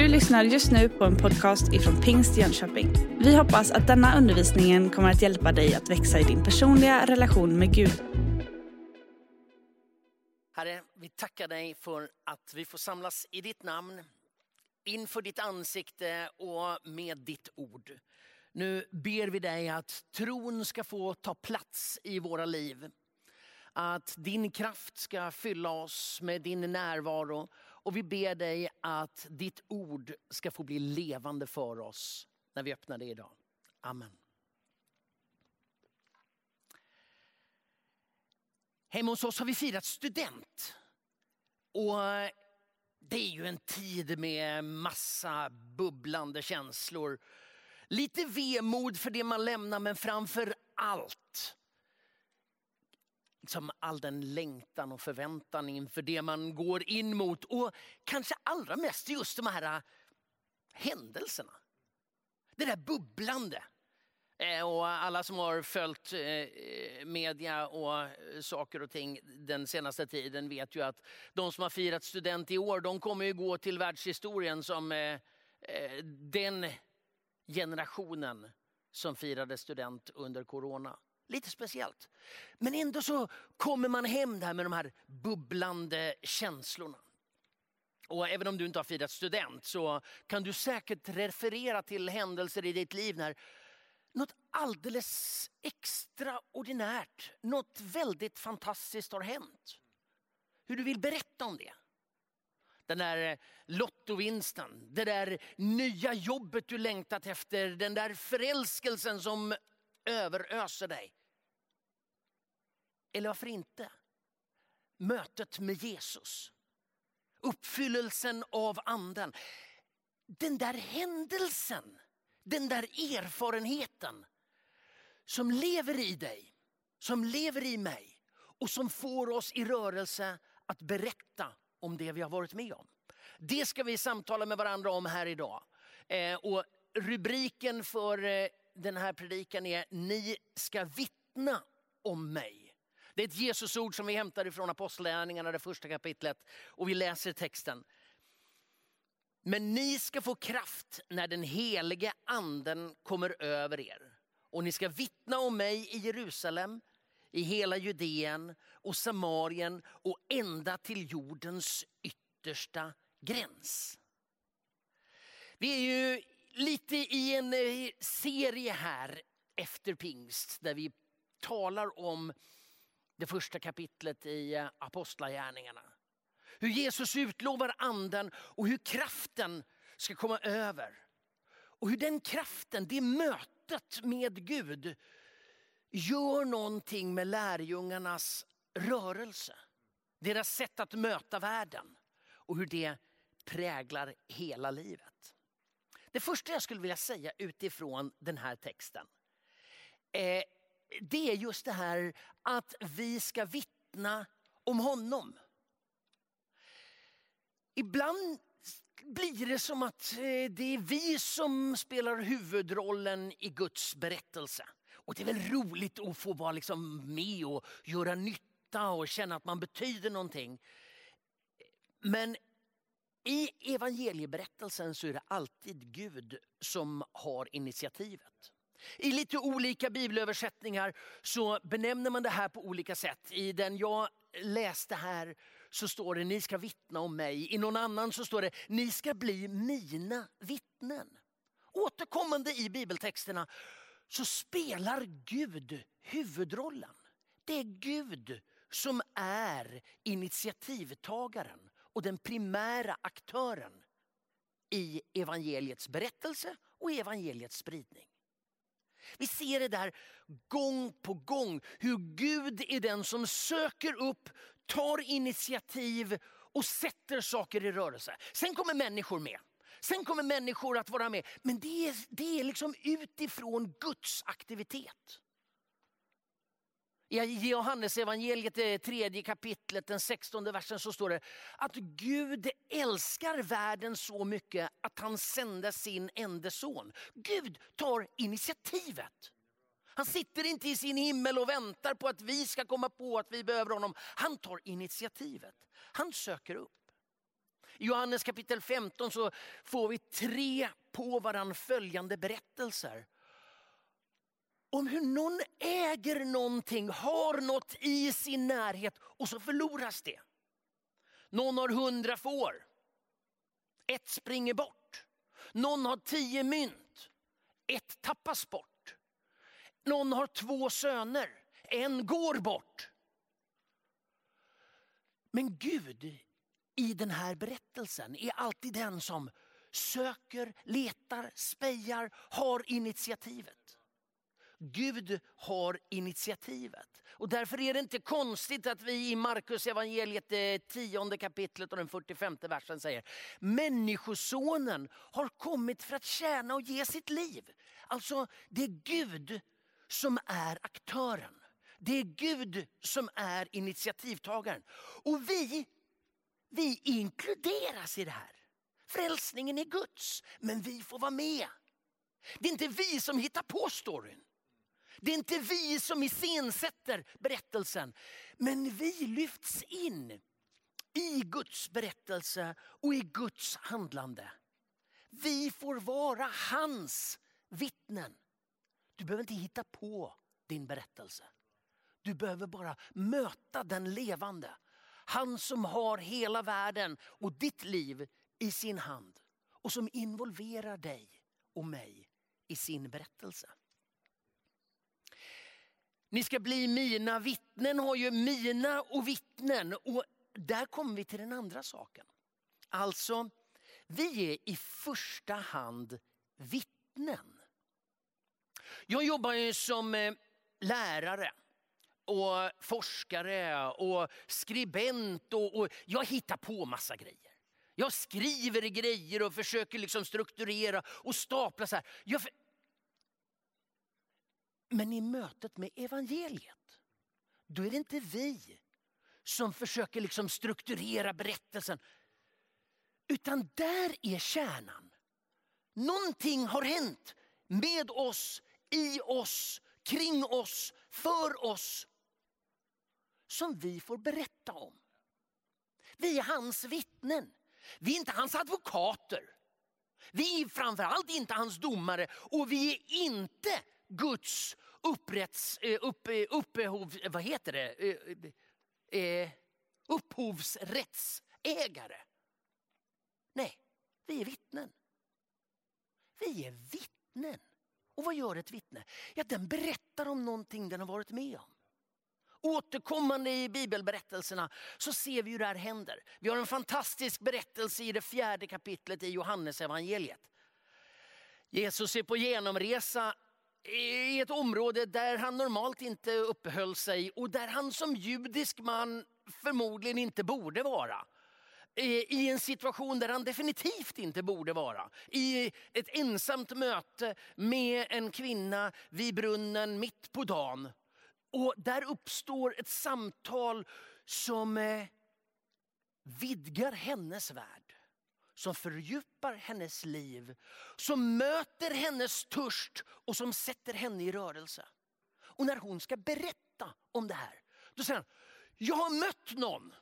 Du lyssnar just nu på en podcast ifrån Pingst Jönköping. Vi hoppas att denna undervisning kommer att hjälpa dig att växa i din personliga relation med Gud. Herre, vi tackar dig för att vi får samlas i ditt namn, inför ditt ansikte och med ditt ord. Nu ber vi dig att tron ska få ta plats i våra liv. Att din kraft ska fylla oss med din närvaro. Och vi ber dig att ditt ord ska få bli levande för oss när vi öppnar det idag. Amen. Hemma hos oss har vi firat student. Och eh, det är ju en tid med massa bubblande känslor. Lite vemod för det man lämnar men framför allt liksom all den längtan och förväntan inför det man går in mot. Och kanske allra mest just de här äh, händelserna. Det där bubblande. Eh, och alla som har följt eh, media och eh, saker och ting den senaste tiden vet ju att de som har firat student i år, de kommer ju gå till världshistorien som den generationen som firade student under corona. Lite speciellt. Men ändå så kommer man hem där med de här bubblande känslorna. Och även om du inte har firat student så kan du säkert referera till händelser i ditt liv när något alldeles extraordinärt, något väldigt fantastiskt har hänt. Hur du vill berätta om det. Den där eh, lottovinsten, det där nya jobbet du längtat efter, den där förälskelsen som överöser dig. Eller varför inte? Mötet med Jesus. Uppfyllelsen av anden. Den där händelsen, den där erfarenheten som lever i dig, som lever i mig och som får oss i rörelse att berätta om det vi har varit med om. Det ska vi samtala med varandra om här idag. Eh, och rubriken för eh, den här predikan är Ni ska vittna om mig. Det är ett Jesusord som vi hämtar ifrån Apostlagärningarna, det första kapitlet. Och vi läser texten. Men ni ska få kraft när den helige anden kommer över er. Och ni ska vittna om mig i Jerusalem, i hela Judeen och Samarien och ända till jordens yttersta gräns. Vi är ju lite i en eh, serie här efter pingst där vi talar om det första kapitlet i eh, Apostlagärningarna. Hur Jesus utlovar anden och hur kraften ska komma över. Och hur den kraften, det mötet med Gud gör någonting med lärjungarnas rörelse. Deras sätt att möta världen och hur det präglar hela livet. Det första jag skulle vilja säga utifrån den här texten eh, det är just det här att vi ska vittna om honom. Ibland blir det som att eh, det är vi som spelar huvudrollen i Guds berättelse. Och det är väl roligt att få vara liksom med och göra nytta och känna att man betyder någonting. Men i evangelieberättelsen så är det alltid Gud som har initiativet. I lite olika bibelöversättningar så benämner man det här på olika sätt. I den jag läste här så står det ni ska vittna om mig. I någon annan så står det ni ska bli mina vittnen. Återkommande i bibeltexterna så spelar Gud huvudrollen. Det är Gud som är initiativtagaren och den primära aktören i evangeliets berättelse och evangeliets spridning. Vi ser det där gång på gång. Hur Gud är den som söker upp, tar initiativ och sätter saker i rörelse. Sen kommer människor med. Sen kommer människor att vara med. Men det är, det är liksom utifrån Guds aktivitet. I Johannes evangeliet, det tredje kapitlet, den sextonde versen så står det att Gud älskar världen så mycket att han sände sin enda son. Gud tar initiativet. Han sitter inte i sin himmel och väntar på att vi ska komma på att vi behöver honom. Han tar initiativet. Han söker upp. I Johannes kapitel 15 så får vi tre på varann följande berättelser. Om hur någon äger någonting, har något i sin närhet och så förloras det. Någon har hundra får. Ett springer bort. Någon har tio mynt. Ett tappas bort. Någon har två söner. En går bort. Men Gud i den här berättelsen är alltid den som söker, letar, spejar, har initiativet. Gud har initiativet. Och därför är det inte konstigt att vi i Markus evangeliet det tionde kapitlet och den 45 versen säger Människosonen har kommit för att tjäna och ge sitt liv. Alltså det är Gud som är aktören. Det är Gud som är initiativtagaren. Och vi, vi inkluderas i det här. Frälsningen är Guds, men vi får vara med. Det är inte vi som hittar på storyn. Det är inte vi som iscensätter berättelsen. Men vi lyfts in i Guds berättelse och i Guds handlande. Vi får vara hans vittnen. Du behöver inte hitta på din berättelse. Du behöver bara möta den levande. Han som har hela världen och ditt liv i sin hand. Och som involverar dig och mig i sin berättelse. Ni ska bli mina vittnen har ju mina och vittnen. Och där kommer vi till den andra saken. Alltså, vi är i första hand vittnen. Jag jobbar ju som eh, lärare och forskare och skribent och, och jag hittar på massa grejer. Jag skriver grejer och försöker liksom strukturera och stapla så här. Jag, men i mötet med evangeliet, då är det inte vi som försöker liksom strukturera berättelsen. Utan där är kärnan. Någonting har hänt med oss, i oss, kring oss, för oss. Som vi får berätta om. Vi är hans vittnen. Vi är inte hans advokater. Vi är framförallt inte hans domare och vi är inte Guds upprätts, eh, upp, eh, upphov, eh, vad heter det? Upphovsrättsägare. Nej, vi är vittnen. Vi är vittnen. Och vad gör ett vittne? Ja, den berättar om någonting den har varit med om. Återkommande i bibelberättelserna så ser vi hur det här händer. Vi har en fantastisk berättelse i det fjärde kapitlet i Johannes evangeliet. Jesus är på genomresa i ett område där han normalt inte uppehöll sig och där han som judisk man förmodligen inte borde vara. I en situation där han definitivt inte borde vara. I ett ensamt möte med en kvinna vid brunnen mitt på dagen. Och där uppstår ett samtal som eh, vidgar hennes värld som fördjupar hennes liv, som möter hennes törst och som sätter henne i rörelse. Och när hon ska berätta om det här, då säger han, jag har mött någon.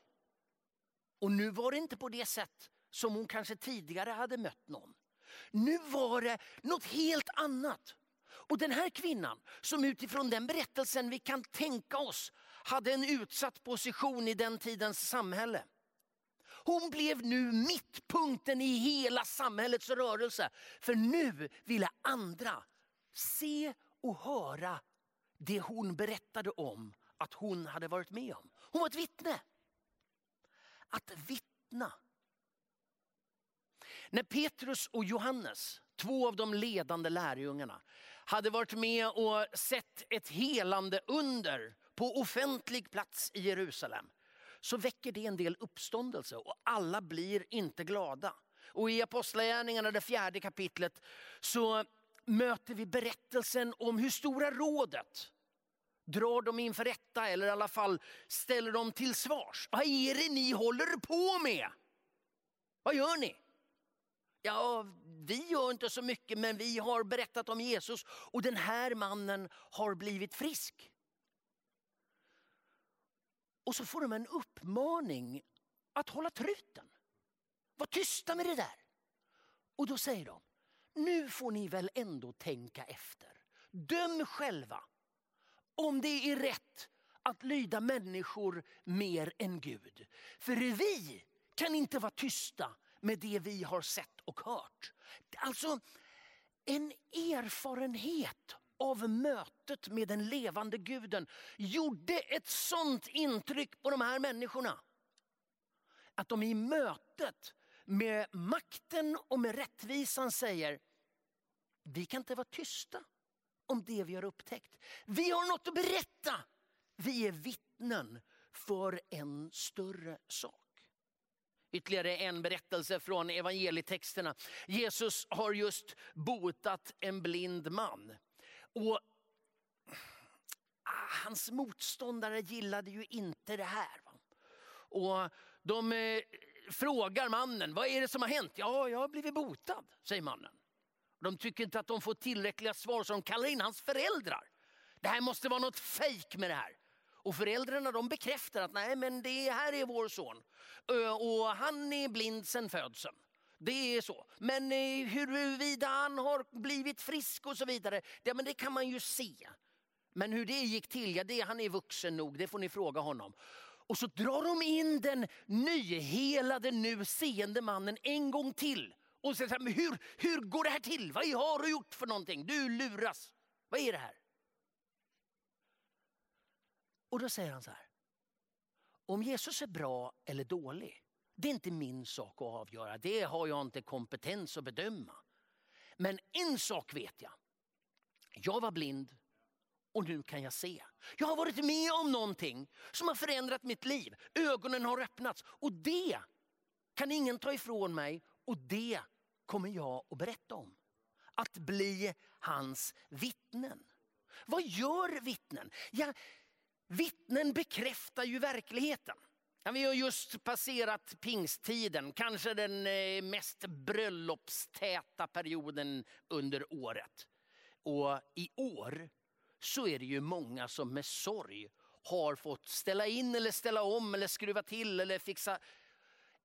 Och nu var det inte på det sätt som hon kanske tidigare hade mött någon. Nu var det något helt annat. Och den här kvinnan som utifrån den berättelsen vi kan tänka oss hade en utsatt position i den tidens samhälle. Hon blev nu mittpunkten i hela samhällets rörelse. För nu ville andra se och höra det hon berättade om att hon hade varit med om. Hon var ett vittne. Att vittna. När Petrus och Johannes, två av de ledande lärjungarna, hade varit med och sett ett helande under på offentlig plats i Jerusalem så väcker det en del uppståndelse och alla blir inte glada. Och i Apostlagärningarna, det fjärde kapitlet, så möter vi berättelsen om hur Stora rådet drar dem inför rätta eller i alla fall ställer dem till svars. Vad är det ni håller på med? Vad gör ni? Ja, vi gör inte så mycket men vi har berättat om Jesus och den här mannen har blivit frisk. Och så får de en uppmaning att hålla truten. Var tysta med det där. Och då säger de, nu får ni väl ändå tänka efter. Döm själva om det är rätt att lyda människor mer än Gud. För vi kan inte vara tysta med det vi har sett och hört. Alltså en erfarenhet av mötet med den levande guden gjorde ett sånt intryck på de här människorna. Att de i mötet med makten och med rättvisan säger, vi kan inte vara tysta om det vi har upptäckt. Vi har något att berätta. Vi är vittnen för en större sak. Ytterligare en berättelse från evangelietexterna. Jesus har just botat en blind man. Och ah, Hans motståndare gillade ju inte det här. Och de eh, frågar mannen, vad är det som har hänt? Ja, jag har blivit botad, säger mannen. De tycker inte att de får tillräckliga svar så de kallar in hans föräldrar. Det här måste vara något fejk med det här. Och föräldrarna de bekräftar att nej men det här är vår son. Och han är blind sedan födseln. Det är så. Men eh, huruvida han har blivit frisk och så vidare, det, men det kan man ju se. Men hur det gick till, ja, det, han är vuxen nog, det får ni fråga honom. Och så drar de in den nyhelade, nu seende mannen en gång till. Och säger, men hur, hur går det här till? Vad har du gjort för någonting? Du luras. Vad är det här? Och då säger han så här. Om Jesus är bra eller dålig, det är inte min sak att avgöra. Det har jag inte kompetens att bedöma. Men en sak vet jag. Jag var blind och nu kan jag se. Jag har varit med om någonting som har förändrat mitt liv. Ögonen har öppnats och det kan ingen ta ifrån mig och det kommer jag att berätta om. Att bli hans vittnen. Vad gör vittnen? Ja, vittnen bekräftar ju verkligheten. Vi har just passerat pingsttiden, kanske den eh, mest bröllopstäta perioden under året. Och i år så är det ju många som med sorg har fått ställa in eller ställa om eller skruva till eller fixa.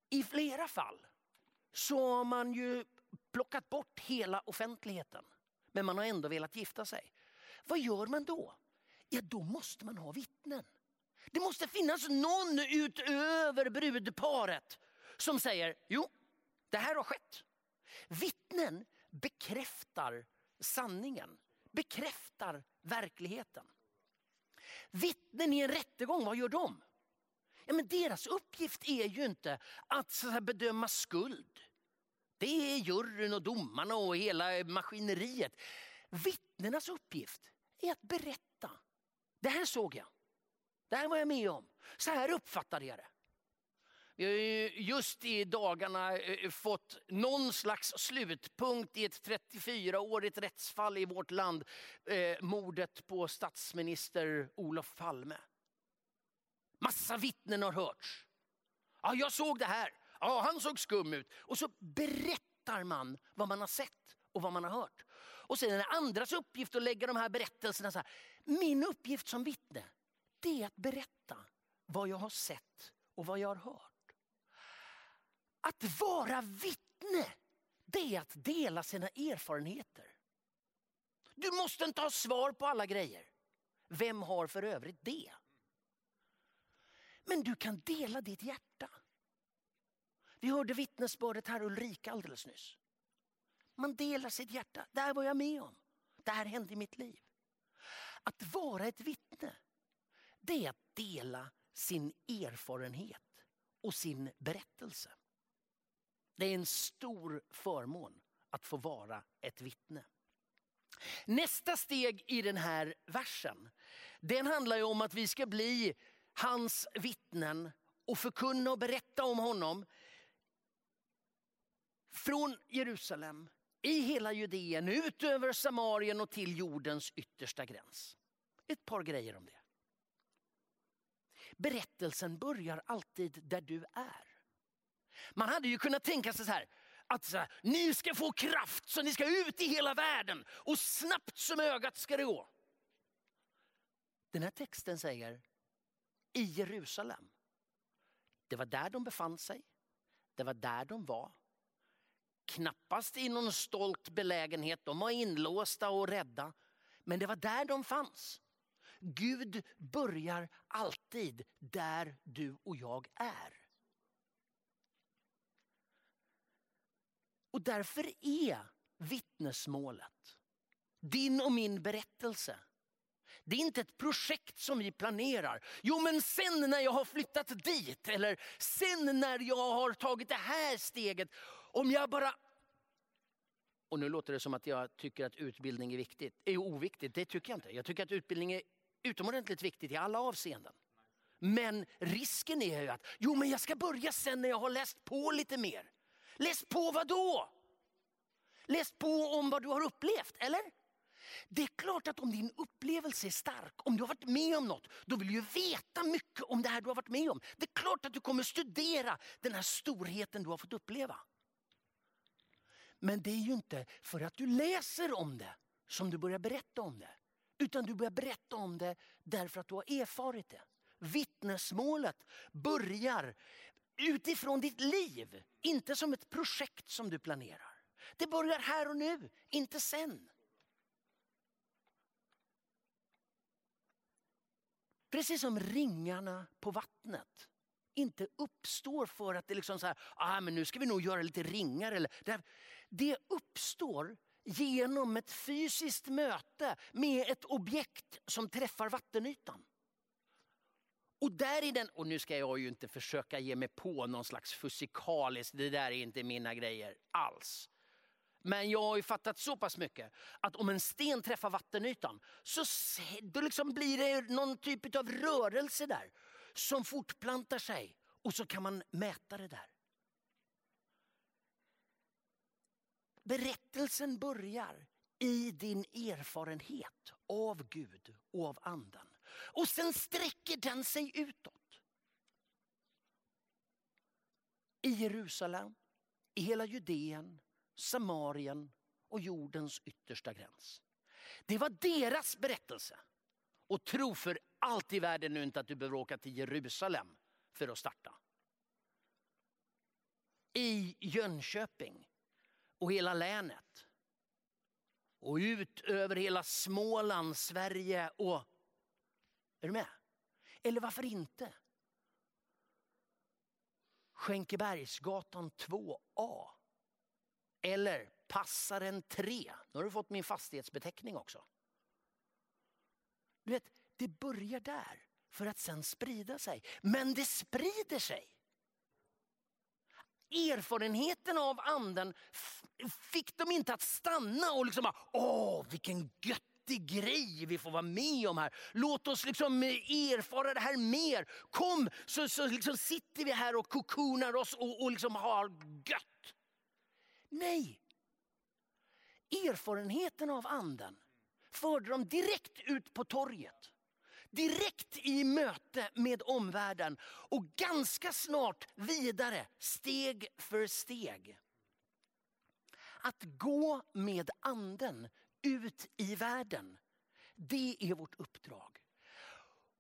I flera fall så har man ju plockat bort hela offentligheten. Men man har ändå velat gifta sig. Vad gör man då? Ja, då måste man ha vittnen. Det måste finnas någon utöver brudparet som säger, jo, det här har skett. Vittnen bekräftar sanningen, bekräftar verkligheten. Vittnen i en rättegång, vad gör de? Ja, men deras uppgift är ju inte att bedöma skuld. Det är juryn och domarna och hela maskineriet. Vittnenas uppgift är att berätta. Det här såg jag. Det här var jag med om. Så här uppfattade jag det. Vi har just i dagarna eh, fått någon slags slutpunkt i ett 34-årigt rättsfall i vårt land. Eh, mordet på statsminister Olof Palme. Massa vittnen har hörts. Ja, jag såg det här. Ja, han såg skum ut. Och så berättar man vad man har sett och vad man har hört. Och sen är det andras uppgift att lägga de här berättelserna så här. Min uppgift som vittne, det är att berätta vad jag har sett och vad jag har hört. Att vara vittne, det är att dela sina erfarenheter. Du måste inte ha svar på alla grejer. Vem har för övrigt det? Men du kan dela ditt hjärta. Vi hörde vittnesbördet här Ulrika alldeles nyss. Man delar sitt hjärta. Det här var jag med om. Det här hände i mitt liv. Att vara ett vittne, det är att dela sin erfarenhet och sin berättelse. Det är en stor förmån att få vara ett vittne. Nästa steg i den här versen, den handlar om att vi ska bli hans vittnen och förkunna och berätta om honom från Jerusalem, i hela Judeen, ut över Samarien och till jordens yttersta gräns. Ett par grejer om det. Berättelsen börjar alltid där du är. Man hade ju kunnat tänka sig så här, att så här, ni ska få kraft så ni ska ut i hela världen och snabbt som ögat ska det gå. Den här texten säger i Jerusalem. Det var där de befann sig. Det var där de var. Knappast i någon stolt belägenhet, de var inlåsta och rädda. Men det var där de fanns. Gud börjar alltid där du och jag är. Och därför är vittnesmålet, din och min berättelse, det är inte ett projekt som vi planerar. Jo men sen när jag har flyttat dit eller sen när jag har tagit det här steget. Om jag bara... Och nu låter det som att jag tycker att utbildning är viktigt. är oviktigt. Det tycker jag inte. Jag tycker att utbildning är utomordentligt viktigt i alla avseenden. Men risken är ju att, jo men jag ska börja sen när jag har läst på lite mer. Läst på vad då? Läst på om vad du har upplevt, eller? Det är klart att om din upplevelse är stark, om du har varit med om något, då vill du veta mycket om det här du har varit med om. Det är klart att du kommer studera den här storheten du har fått uppleva. Men det är ju inte för att du läser om det som du börjar berätta om det. Utan du börjar berätta om det därför att du har erfarit det. Vittnesmålet börjar utifrån ditt liv, inte som ett projekt som du planerar. Det börjar här och nu, inte sen. Precis som ringarna på vattnet inte uppstår för att det liksom så här, ah, men nu ska vi nog göra lite ringar. Eller, det uppstår genom ett fysiskt möte med ett objekt som träffar vattenytan. Och där i den, och nu ska jag ju inte försöka ge mig på någon slags fysikaliskt, det där är inte mina grejer alls. Men jag har ju fattat så pass mycket att om en sten träffar vattenytan så då liksom blir det någon typ av rörelse där som fortplantar sig och så kan man mäta det där. Berättelsen börjar i din erfarenhet av Gud och av anden. Och sen sträcker den sig utåt. I Jerusalem, i hela Judeen, Samarien och jordens yttersta gräns. Det var deras berättelse. Och tro för allt i världen nu inte att du behöver åka till Jerusalem för att starta. I Jönköping och hela länet. Och ut över hela Småland, Sverige och... Är du med? Eller varför inte? Skänkebergsgatan 2A. Eller Passaren 3. Nu har du fått min fastighetsbeteckning också. Du vet, det börjar där för att sen sprida sig. Men det sprider sig. Erfarenheten av anden fick dem inte att stanna och liksom bara, åh vilken göttig grej vi får vara med om här. Låt oss liksom eh, erfara det här mer. Kom så, så liksom sitter vi här och kokonar oss och, och liksom har gött. Nej. Erfarenheten av anden förde dem direkt ut på torget. Direkt i möte med omvärlden och ganska snart vidare, steg för steg. Att gå med anden ut i världen, det är vårt uppdrag.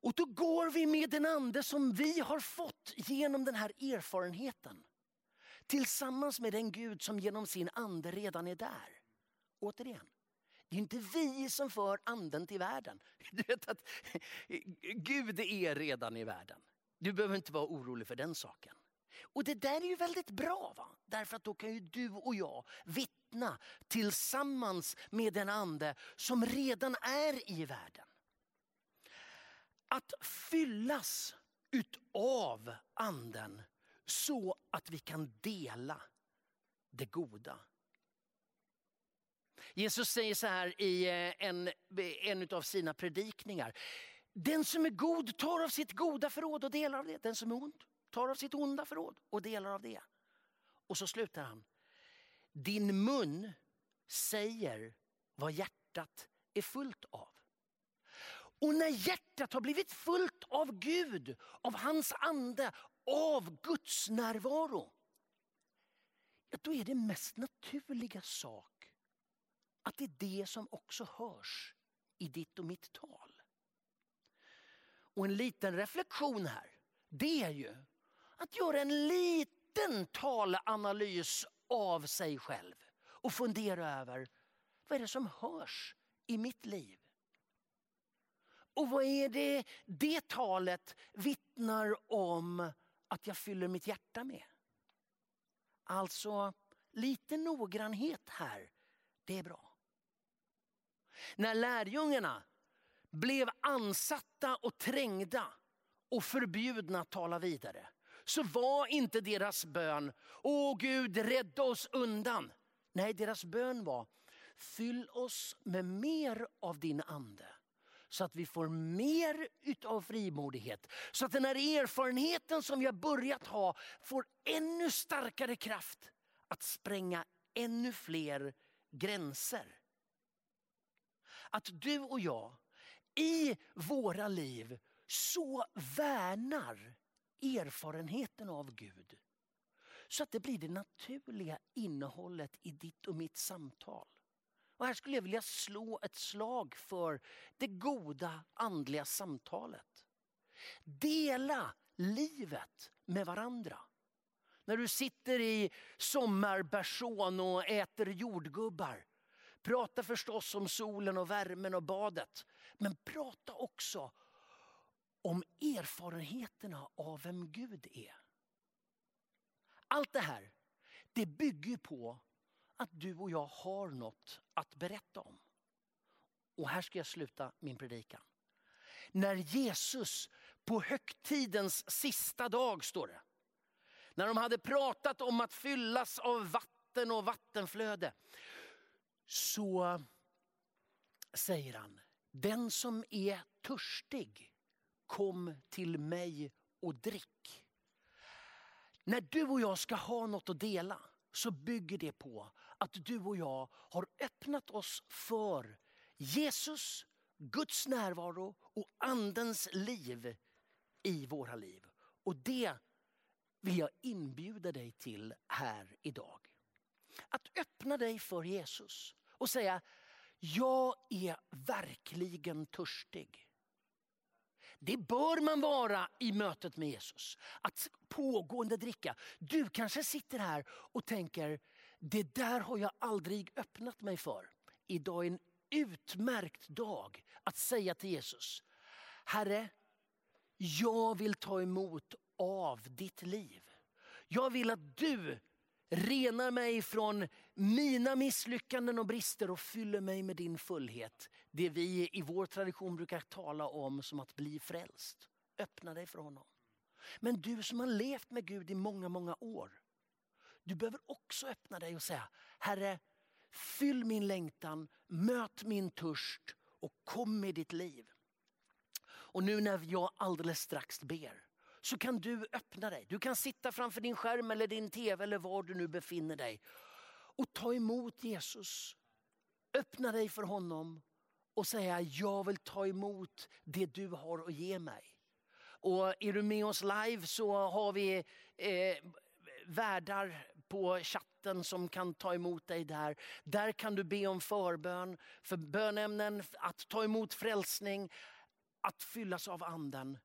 Och då går vi med den ande som vi har fått genom den här erfarenheten. Tillsammans med den Gud som genom sin ande redan är där. Återigen, det är inte vi som för anden till världen. Du vet att Gud är redan i världen. Du behöver inte vara orolig för den saken. Och det där är ju väldigt bra. Va? Därför att då kan ju du och jag vittna tillsammans med den ande som redan är i världen. Att fyllas utav anden så att vi kan dela det goda. Jesus säger så här i eh, en, en av sina predikningar. Den som är god tar av sitt goda förråd och delar av det. Den som är ond tar av sitt onda förråd och delar av det. Och så slutar han. Din mun säger vad hjärtat är fullt av. Och när hjärtat har blivit fullt av Gud, av hans ande, av Guds närvaro. Då är det mest naturliga sak att det är det som också hörs i ditt och mitt tal. Och en liten reflektion här, det är ju att göra en liten talanalys av sig själv och fundera över vad är det som hörs i mitt liv? Och vad är det det talet vittnar om att jag fyller mitt hjärta med? Alltså, lite noggrannhet här, det är bra. När lärjungarna blev ansatta och trängda och förbjudna att tala vidare så var inte deras bön, åh Gud rädda oss undan. Nej, deras bön var, fyll oss med mer av din ande så att vi får mer utav frimodighet. Så att den här erfarenheten som vi har börjat ha får ännu starkare kraft att spränga ännu fler gränser. Att du och jag i våra liv så värnar erfarenheten av Gud. Så att det blir det naturliga innehållet i ditt och mitt samtal. Och här skulle jag vilja slå ett slag för det goda andliga samtalet. Dela livet med varandra. När du sitter i sommarbärson och äter jordgubbar. Prata förstås om solen och värmen och badet. Men prata också om erfarenheterna av vem Gud är. Allt det här det bygger på att du och jag har något att berätta om. Och här ska jag sluta min predikan. När Jesus på högtidens sista dag, står det. När de hade pratat om att fyllas av vatten och vattenflöde. Så säger han, den som är törstig, kom till mig och drick. När du och jag ska ha något att dela så bygger det på att du och jag har öppnat oss för Jesus, Guds närvaro och Andens liv i våra liv. Och det vill jag inbjuda dig till här idag. Att öppna dig för Jesus och säga, jag är verkligen törstig. Det bör man vara i mötet med Jesus. Att pågående dricka. Du kanske sitter här och tänker, det där har jag aldrig öppnat mig för. Idag är en utmärkt dag att säga till Jesus, Herre, jag vill ta emot av ditt liv. Jag vill att du renar mig från mina misslyckanden och brister och fyller mig med din fullhet. Det vi i vår tradition brukar tala om som att bli frälst. Öppna dig för honom. Men du som har levt med Gud i många, många år. Du behöver också öppna dig och säga, Herre, fyll min längtan, möt min törst och kom med ditt liv. Och nu när jag alldeles strax ber så kan du öppna dig. Du kan sitta framför din skärm eller din tv eller var du nu befinner dig och ta emot Jesus. Öppna dig för honom och säga jag vill ta emot det du har att ge mig. Och är du med oss live så har vi eh, värdar på chatten som kan ta emot dig där. Där kan du be om förbön, för bönämnen, att ta emot frälsning, att fyllas av anden.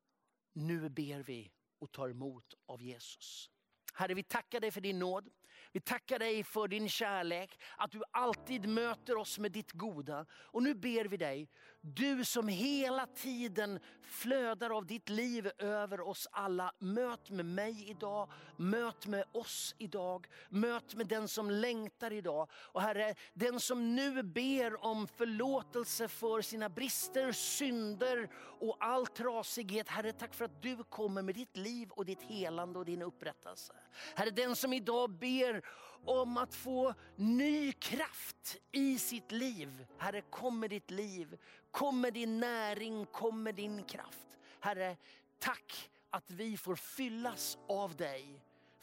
Nu ber vi och tar emot av Jesus. Herre, vi tackar dig för din nåd. Vi tackar dig för din kärlek, att du alltid möter oss med ditt goda. Och nu ber vi dig, du som hela tiden flödar av ditt liv över oss alla. Möt med mig idag, möt med oss idag, möt med den som längtar idag. Och Herre, den som nu ber om förlåtelse för sina brister, synder och all trasighet. Herre, tack för att du kommer med ditt liv och ditt helande och din upprättelse. Herre, den som idag ber om att få ny kraft i sitt liv. Herre, kom med ditt liv, kom med din näring, kom med din kraft. Herre, tack att vi får fyllas av dig